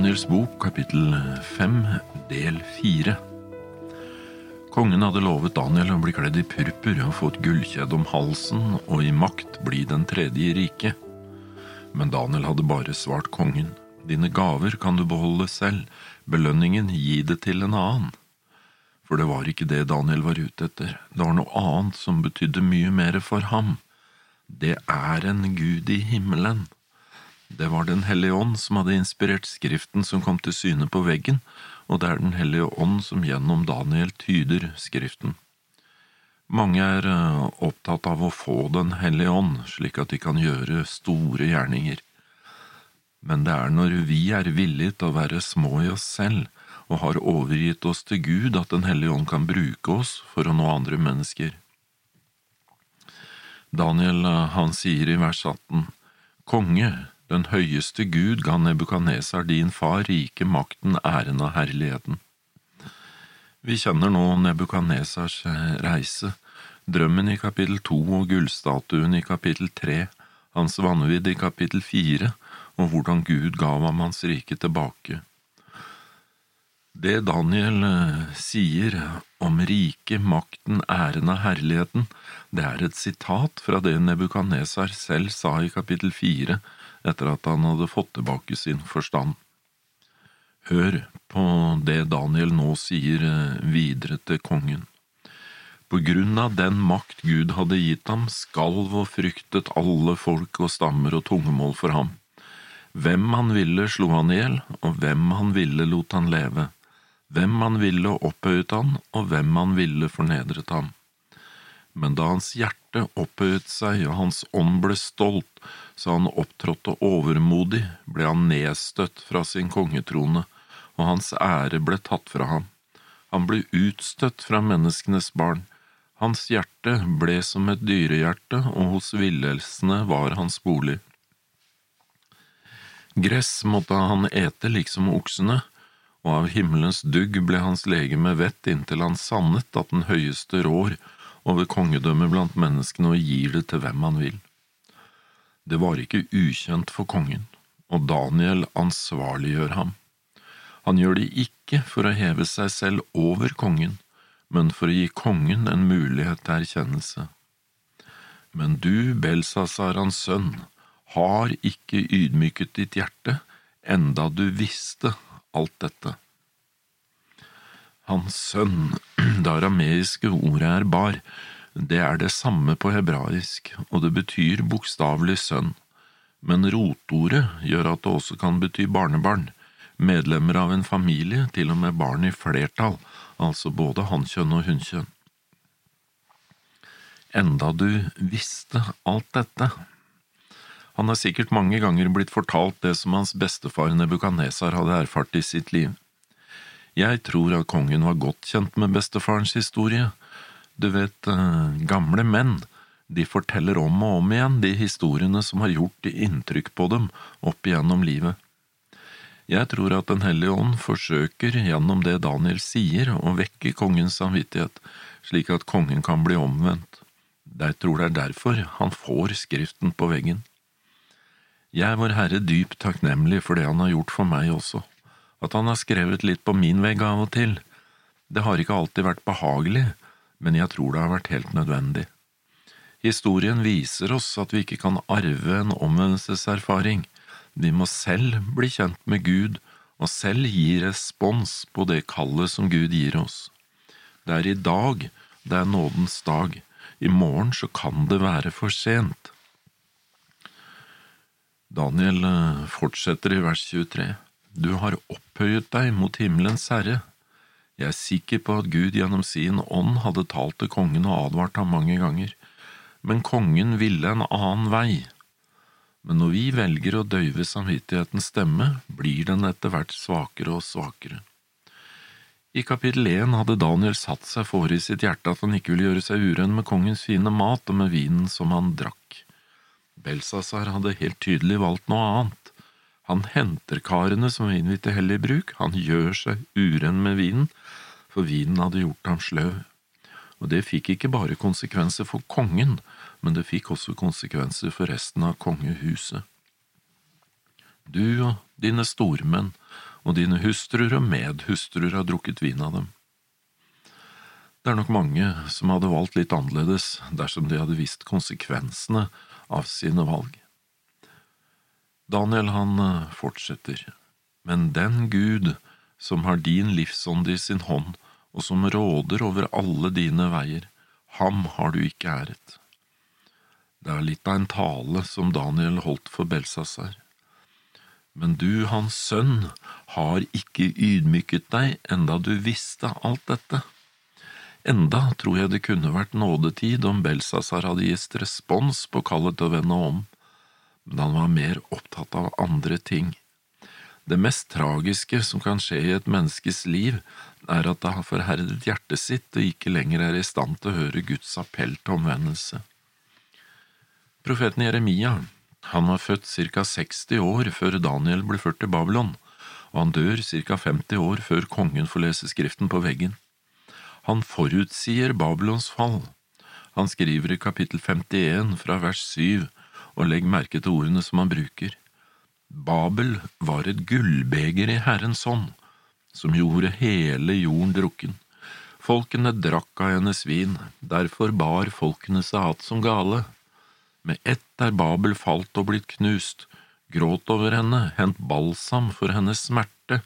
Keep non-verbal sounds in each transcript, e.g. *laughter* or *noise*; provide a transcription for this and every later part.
Daniels bok, kapittel fem, del fire. Kongen hadde lovet Daniel å bli kledd i purpur og få et gullkjede om halsen og i makt bli den tredje i riket. Men Daniel hadde bare svart kongen, dine gaver kan du beholde selv, belønningen gi det til en annen. For det var ikke det Daniel var ute etter, det var noe annet som betydde mye mer for ham. Det er en gud i himmelen. Det var Den hellige ånd som hadde inspirert skriften som kom til syne på veggen, og det er Den hellige ånd som gjennom Daniel tyder skriften. Mange er eh, opptatt av å få Den hellige ånd, slik at de kan gjøre store gjerninger. Men det er når vi er villige til å være små i oss selv og har overgitt oss til Gud at Den hellige ånd kan bruke oss for å nå andre mennesker. Daniel eh, han sier i vers 18, Konge, den høyeste Gud ga Nebukadnesar din far rike makten, æren og herligheten. Vi kjenner nå Nebukadnesars eh, reise, drømmen i kapittel to og gullstatuen i kapittel tre, hans vanvidd i kapittel fire, og hvordan Gud gav ham hans rike tilbake. Det Daniel eh, sier om riket, makten, æren og herligheten, det er et sitat fra det Nebukadnesar selv sa i kapittel fire etter at han hadde fått tilbake sin forstand. Hør på det Daniel nå sier eh, videre til kongen. På grunn av den makt Gud hadde gitt ham, skalv og fryktet alle folk og stammer og tungemål for ham. Hvem han ville slo han i hjel, og hvem han ville lot han leve. Hvem han ville opphøyet han, og hvem han ville fornedret ham men da hans hjerte opphøyet seg og hans ånd ble stolt, så han opptrådte overmodig, ble han nedstøtt fra sin kongetrone, og hans ære ble tatt fra ham. Han ble utstøtt fra menneskenes barn. Hans hjerte ble som et dyrehjerte, og hos villelsene var hans bolig. Gress måtte han ete liksom oksene, og av himmelens dugg ble hans legeme vett inntil han sannet at den høyeste rår over kongedømmet blant menneskene og gir det til hvem han vil. Det var ikke ukjent for kongen, og Daniel ansvarliggjør ham. Han gjør det ikke for å heve seg selv over kongen, men for å gi kongen en mulighet til erkjennelse. Men du, Belsasar hans sønn, har ikke ydmyket ditt hjerte, enda du visste alt dette. Hans sønn, *clears throat* det arameiske ordet er bar, det er det samme på hebraisk, og det betyr bokstavelig sønn, men rotordet gjør at det også kan bety barnebarn, medlemmer av en familie, til og med barn i flertall, altså både hannkjønn og hunnkjønn. Enda du visste alt dette. Han har sikkert mange ganger blitt fortalt det som hans bestefar Nebukadnesar hadde erfart i sitt liv. Jeg tror at kongen var godt kjent med bestefarens historie. Du vet, eh, gamle menn, de forteller om og om igjen de historiene som har gjort inntrykk på dem opp igjennom livet. Jeg tror at Den hellige ånd forsøker gjennom det Daniel sier, å vekke kongens samvittighet, slik at kongen kan bli omvendt. Jeg tror det er derfor han får Skriften på veggen. Jeg er Vår Herre dypt takknemlig for det han har gjort for meg også at han har skrevet litt på min vegg av og til. Det har ikke alltid vært behagelig, men jeg tror det har vært helt nødvendig. Historien viser oss at vi ikke kan arve en omvendelseserfaring, vi må selv bli kjent med Gud og selv gi respons på det kallet som Gud gir oss. Det er i dag det er nådens dag, i morgen så kan det være for sent. Daniel eh, fortsetter i vers 23. Du har opphøyet deg mot himmelens herre. Jeg er sikker på at Gud gjennom sin ånd hadde talt til kongen og advart ham mange ganger, men kongen ville en annen vei. Men når vi velger å døyve samvittighetens stemme, blir den etter hvert svakere og svakere. I kapittel én hadde Daniel satt seg for i sitt hjerte at han ikke ville gjøre seg uren med kongens fine mat og med vinen som han drakk. Belsasar hadde helt tydelig valgt noe annet. Han henter karene som vinen vil til hellig bruk, han gjør seg uren med vinen, for vinen hadde gjort ham sløv. Og det fikk ikke bare konsekvenser for kongen, men det fikk også konsekvenser for resten av kongehuset. Du og dine stormenn og dine hustruer og medhustruer har drukket vin av dem. Det er nok mange som hadde valgt litt annerledes dersom de hadde visst konsekvensene av sine valg. Daniel han eh, fortsetter, men den Gud som har din livsånd i sin hånd, og som råder over alle dine veier, ham har du ikke æret. Det er litt av en tale som Daniel holdt for Belsasar. Men du, hans sønn, har ikke ydmyket deg enda du visste alt dette. Enda tror jeg det kunne vært nådetid om Belsasar hadde gitt respons på kallet til å vende om, men han var mer opptatt av andre ting. Det mest tragiske som kan skje i et menneskes liv, er at det har forherdet hjertet sitt og ikke lenger er i stand til å høre Guds appell til omvendelse. Profeten Jeremia, han var født ca 60 år før Daniel ble ført til Babylon, og han dør ca 50 år før kongen får lese skriften på veggen. Han forutsier Babylons fall. Han skriver i kapittel 51 fra vers 7, og legg merke til ordene som han bruker. Babel var et gullbeger i Herrens hånd, som gjorde hele jorden drukken. Folkene drakk av hennes vin, derfor bar folkene seg hatt som gale. Med ett er Babel falt og blitt knust, gråt over henne, hent balsam for hennes smerte,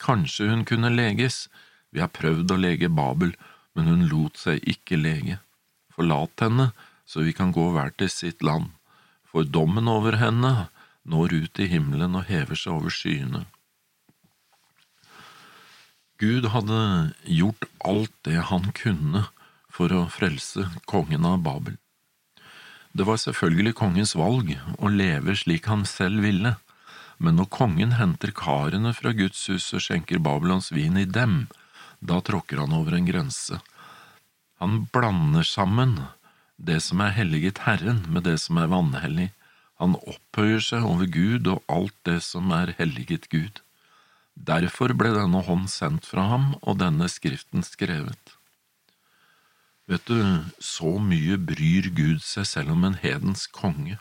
kanskje hun kunne leges, vi har prøvd å lege Babel, men hun lot seg ikke lege. Forlat henne, så vi kan gå hver til sitt land, for dommen over henne når ut i himmelen og hever seg over skyene. Gud hadde gjort alt det han kunne for å frelse kongen av Babel. Det var selvfølgelig kongens valg å leve slik han selv ville, men når kongen henter karene fra Guds hus og skjenker Babylons vin i dem, da tråkker han over en grense. Han blander sammen det som er helliget Herren, med det som er vanhellig. Han opphøyer seg over Gud og alt det som er helliget Gud. Derfor ble denne hånd sendt fra ham og denne skriften skrevet. Vet du, så mye bryr Gud seg selv om en hedens konge.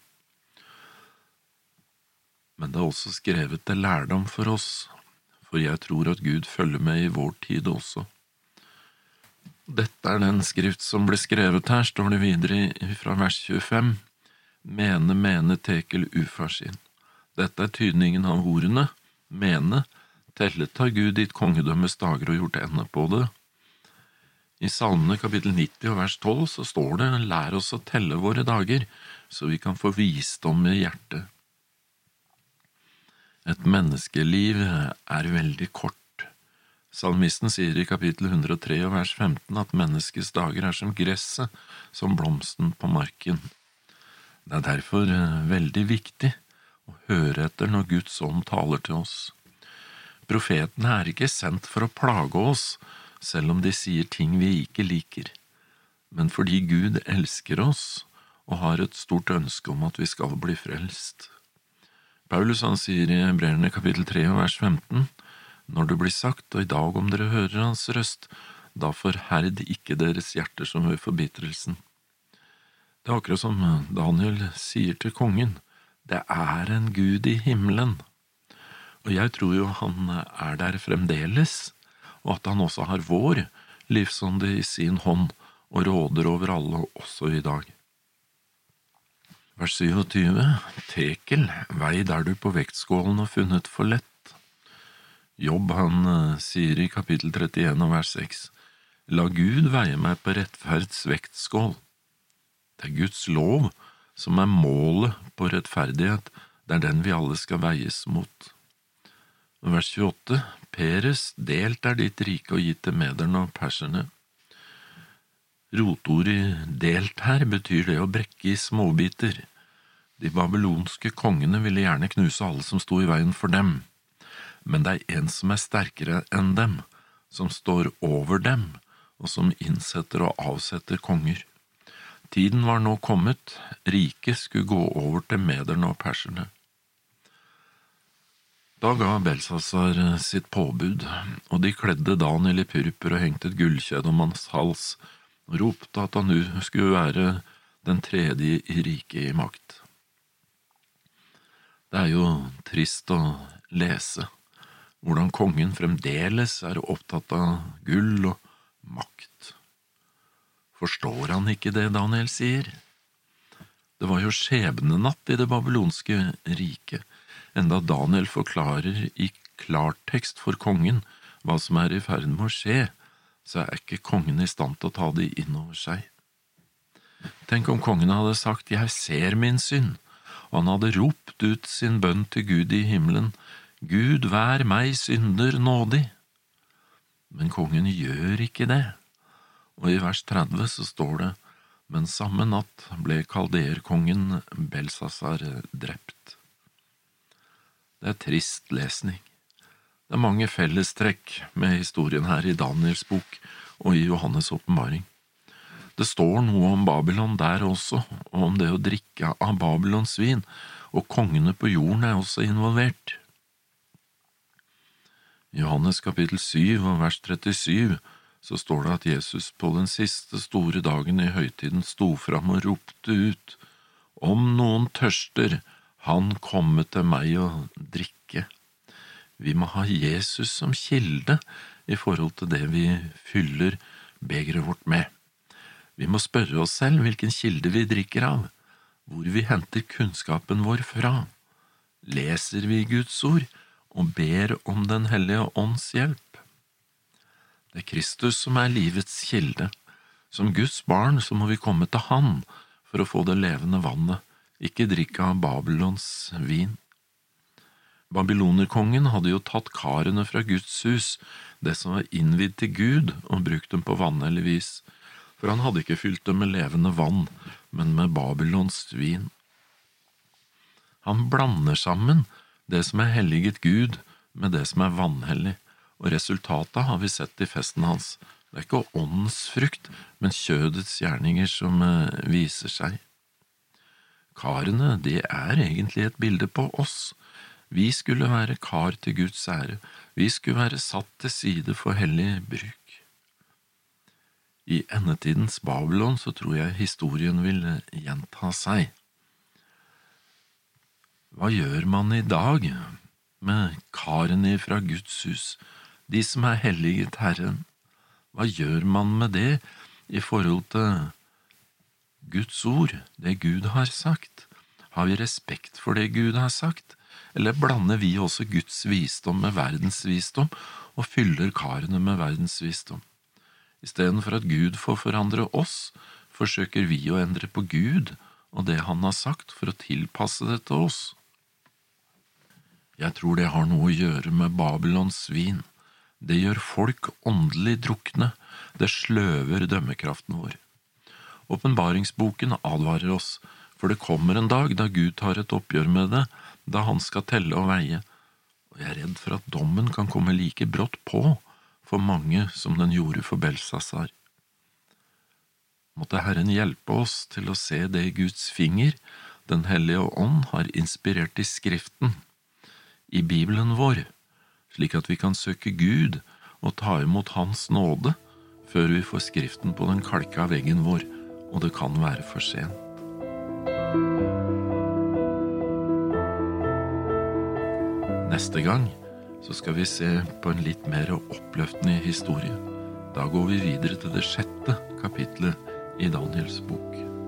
Men det er også skrevet til lærdom for oss, for jeg tror at Gud følger med i vår tid også. Dette er den skrift som ble skrevet her, står det videre fra vers 25. Mene, mene, tekel, ufarsin. Dette er tydningen av ordene. Mene, tellet har Gud ditt kongedømmes dager og gjort ende på det. I Salmene kapittel 90 og vers 12 så står det Lær oss å telle våre dager, så vi kan få visdom i hjertet. Et menneskeliv er veldig kort. Salmisten sier i kapittel 103 og vers 15 at menneskets dager er som gresset, som blomsten på marken. Det er derfor eh, veldig viktig å høre etter når Guds ånd taler til oss. Profetene er ikke sendt for å plage oss, selv om de sier ting vi ikke liker, men fordi Gud elsker oss og har et stort ønske om at vi skal bli frelst. Paulus han sier i Hebreerne kapittel 3 vers 15, Når det blir sagt, og i dag om dere hører hans røst, da forherd ikke deres hjerter som ved forbitrelsen. Det er akkurat som Daniel sier til kongen, det er en gud i himmelen. Og jeg tror jo han er der fremdeles, og at han også har vår livsånde i sin hånd og råder over alle også i dag. Vers 27 Tekel, vei der du på vektskålen har funnet for lett. Jobb han uh, sier i kapittel 31 og vers 6 La Gud veie meg på rettferds vektskål. Det er Guds lov som er målet på rettferdighet, det er den vi alle skal veies mot. Vers 28 Peres, delt er ditt rike og gitt til mederne og perserne. Rotordet delt her betyr det å brekke i småbiter. De babylonske kongene ville gjerne knuse alle som sto i veien for dem, men det er en som er sterkere enn dem, som står over dem, og som innsetter og avsetter konger. Tiden var nå kommet, riket skulle gå over til mederne og perserne. Da ga Belsasar sitt påbud, og de kledde Daniel i purpur og hengte et gullkjede om hans hals, og ropte at han nå skulle være den tredje i riket i makt. Det er jo trist å lese hvordan kongen fremdeles er opptatt av gull og makt. Forstår han ikke det Daniel sier? Det var jo skjebnenatt i det babylonske riket, enda Daniel forklarer i klartekst for kongen hva som er i ferd med å skje, så er ikke kongen i stand til å ta det inn over seg. Tenk om kongen hadde sagt Jeg ser min synd, og han hadde ropt ut sin bønn til Gud i himmelen, Gud vær meg synder nådig. Men kongen gjør ikke det, og i vers 30 så står det, men samme natt ble kalderkongen Belsasar drept. Det er trist lesning. Det er mange fellestrekk med historien her i Daniels bok og i Johannes' åpenbaring. Det står noe om Babylon der også, og om det å drikke av Babylons vin, og kongene på jorden er også involvert. I Johannes kapittel 7 og vers 37 så står det at Jesus på den siste store dagen i høytiden sto fram og ropte ut, Om noen tørster, han komme til meg og drikke. Vi må ha Jesus som kilde i forhold til det vi fyller begeret vårt med. Vi må spørre oss selv hvilken kilde vi drikker av, hvor vi henter kunnskapen vår fra. Leser vi Guds ord og ber om Den hellige ånds hjelp? Det er Kristus som er livets kilde. Som Guds barn så må vi komme til Han for å få det levende vannet, ikke drikke av Babylons vin. Babylonerkongen hadde jo tatt karene fra Guds hus, det som var innvidd til Gud, og brukt dem på vanhellig vis for han hadde ikke fylt dem med levende vann, men med Babylons vin. Han blander sammen det som er helliget Gud, med det som er vanhellig, og resultatet har vi sett i festen hans. Det er ikke åndens frukt, men kjødets gjerninger som eh, viser seg. Karene, det er egentlig et bilde på oss. Vi skulle være kar til Guds ære, vi skulle være satt til side for hellig bruk. I endetidens Babylon så tror jeg historien vil gjenta seg. Hva gjør man i dag med karene fra Guds hus, de som er helliget Herren? Hva gjør man med det i forhold til Guds ord, det Gud har sagt? Har vi respekt for det Gud har sagt, eller blander vi også Guds visdom med verdens visdom og fyller karene med verdens visdom? Istedenfor at Gud får forandre oss, forsøker vi å endre på Gud og det Han har sagt, for å tilpasse det til oss. Jeg tror det har noe å gjøre med Babylons vin. Det gjør folk åndelig drukne, det sløver dømmekraften vår. Åpenbaringsboken advarer oss, for det kommer en dag da Gud tar et oppgjør med det, da Han skal telle og veie, og jeg er redd for at dommen kan komme like brått på for mange som den gjorde for Belsasar. Måtte Herren hjelpe oss til å se det Guds finger, Den hellige ånd, har inspirert i Skriften, i Bibelen vår, slik at vi kan søke Gud og ta imot Hans nåde før vi får Skriften på den kalka veggen vår, og det kan være for sent. Neste gang så skal vi se på en litt mer oppløftende historie. Da går vi videre til det sjette kapitlet i Daniels bok.